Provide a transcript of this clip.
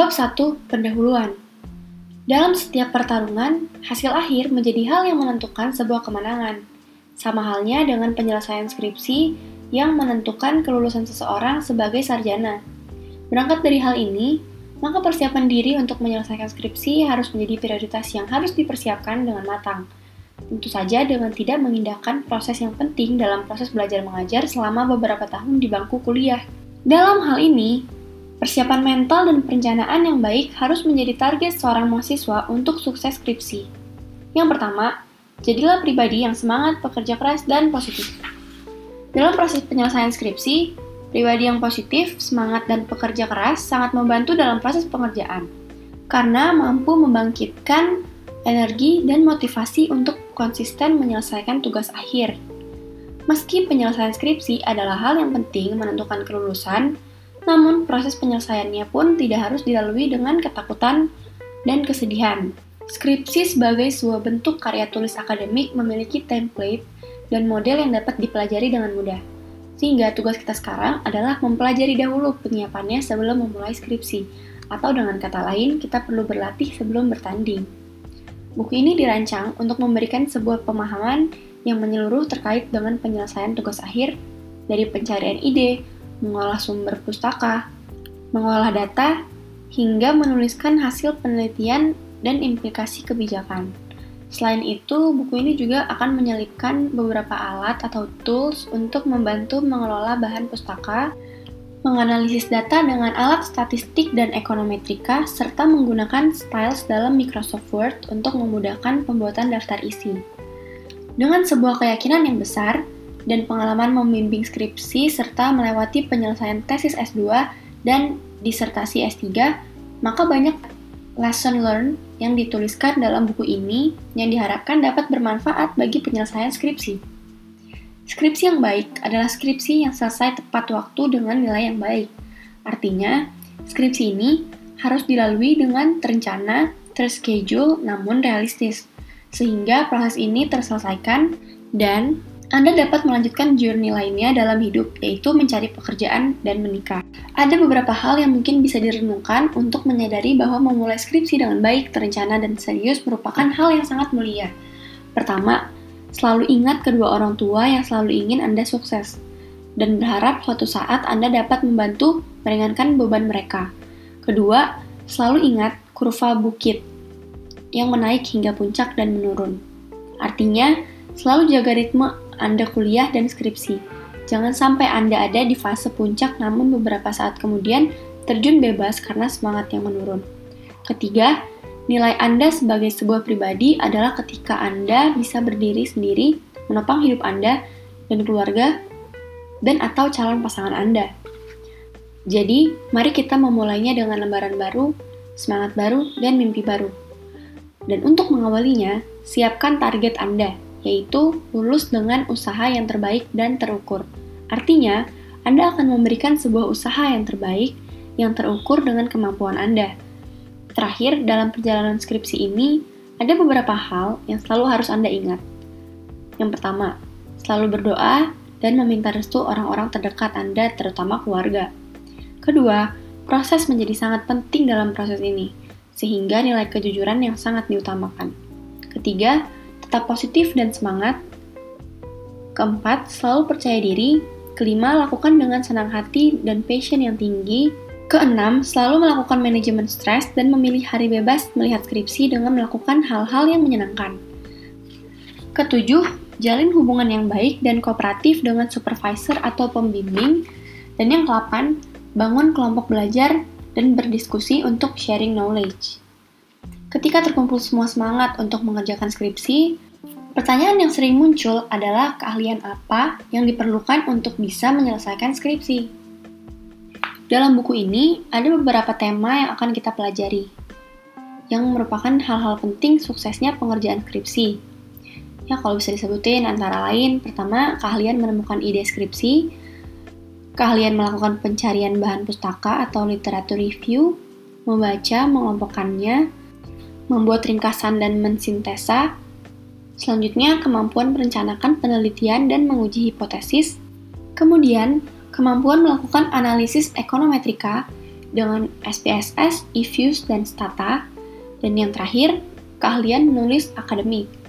Bab 1. Pendahuluan Dalam setiap pertarungan, hasil akhir menjadi hal yang menentukan sebuah kemenangan. Sama halnya dengan penyelesaian skripsi yang menentukan kelulusan seseorang sebagai sarjana. Berangkat dari hal ini, maka persiapan diri untuk menyelesaikan skripsi harus menjadi prioritas yang harus dipersiapkan dengan matang. Tentu saja dengan tidak mengindahkan proses yang penting dalam proses belajar mengajar selama beberapa tahun di bangku kuliah. Dalam hal ini, Persiapan mental dan perencanaan yang baik harus menjadi target seorang mahasiswa untuk sukses skripsi. Yang pertama, jadilah pribadi yang semangat, pekerja keras, dan positif. Dalam proses penyelesaian skripsi, pribadi yang positif, semangat, dan pekerja keras sangat membantu dalam proses pengerjaan, karena mampu membangkitkan energi dan motivasi untuk konsisten menyelesaikan tugas akhir. Meski penyelesaian skripsi adalah hal yang penting menentukan kelulusan, namun, proses penyelesaiannya pun tidak harus dilalui dengan ketakutan dan kesedihan. Skripsi sebagai sebuah bentuk karya tulis akademik memiliki template dan model yang dapat dipelajari dengan mudah. Sehingga tugas kita sekarang adalah mempelajari dahulu penyiapannya sebelum memulai skripsi, atau dengan kata lain, kita perlu berlatih sebelum bertanding. Buku ini dirancang untuk memberikan sebuah pemahaman yang menyeluruh terkait dengan penyelesaian tugas akhir, dari pencarian ide, mengolah sumber pustaka, mengolah data, hingga menuliskan hasil penelitian dan implikasi kebijakan. Selain itu, buku ini juga akan menyelipkan beberapa alat atau tools untuk membantu mengelola bahan pustaka, menganalisis data dengan alat statistik dan ekonometrika, serta menggunakan styles dalam Microsoft Word untuk memudahkan pembuatan daftar isi. Dengan sebuah keyakinan yang besar, dan pengalaman membimbing skripsi serta melewati penyelesaian tesis S2 dan disertasi S3, maka banyak lesson learned yang dituliskan dalam buku ini yang diharapkan dapat bermanfaat bagi penyelesaian skripsi. Skripsi yang baik adalah skripsi yang selesai tepat waktu dengan nilai yang baik. Artinya, skripsi ini harus dilalui dengan terencana, terschedule, namun realistis, sehingga proses ini terselesaikan dan anda dapat melanjutkan journey lainnya dalam hidup, yaitu mencari pekerjaan dan menikah. Ada beberapa hal yang mungkin bisa direnungkan untuk menyadari bahwa memulai skripsi dengan baik, terencana, dan serius merupakan hal yang sangat mulia. Pertama, selalu ingat kedua orang tua yang selalu ingin Anda sukses, dan berharap suatu saat Anda dapat membantu meringankan beban mereka. Kedua, selalu ingat kurva bukit yang menaik hingga puncak dan menurun. Artinya, selalu jaga ritme anda kuliah dan skripsi. Jangan sampai Anda ada di fase puncak namun beberapa saat kemudian terjun bebas karena semangat yang menurun. Ketiga, nilai Anda sebagai sebuah pribadi adalah ketika Anda bisa berdiri sendiri, menopang hidup Anda dan keluarga dan atau calon pasangan Anda. Jadi, mari kita memulainya dengan lembaran baru, semangat baru, dan mimpi baru. Dan untuk mengawalinya, siapkan target Anda yaitu lulus dengan usaha yang terbaik dan terukur. Artinya, Anda akan memberikan sebuah usaha yang terbaik yang terukur dengan kemampuan Anda. Terakhir, dalam perjalanan skripsi ini, ada beberapa hal yang selalu harus Anda ingat. Yang pertama, selalu berdoa dan meminta restu orang-orang terdekat Anda, terutama keluarga. Kedua, proses menjadi sangat penting dalam proses ini, sehingga nilai kejujuran yang sangat diutamakan. Ketiga, tetap positif dan semangat. Keempat, selalu percaya diri. Kelima, lakukan dengan senang hati dan passion yang tinggi. Keenam, selalu melakukan manajemen stres dan memilih hari bebas melihat skripsi dengan melakukan hal-hal yang menyenangkan. Ketujuh, jalin hubungan yang baik dan kooperatif dengan supervisor atau pembimbing. Dan yang kelapan, bangun kelompok belajar dan berdiskusi untuk sharing knowledge. Ketika terkumpul semua semangat untuk mengerjakan skripsi, pertanyaan yang sering muncul adalah keahlian apa yang diperlukan untuk bisa menyelesaikan skripsi. Dalam buku ini, ada beberapa tema yang akan kita pelajari, yang merupakan hal-hal penting suksesnya pengerjaan skripsi. Ya, kalau bisa disebutin antara lain, pertama, keahlian menemukan ide skripsi, keahlian melakukan pencarian bahan pustaka atau literatur review, membaca, mengelompokkannya, membuat ringkasan dan mensintesa. Selanjutnya, kemampuan merencanakan penelitian dan menguji hipotesis. Kemudian, kemampuan melakukan analisis ekonometrika dengan SPSS, IFUS, dan STATA. Dan yang terakhir, keahlian menulis akademik.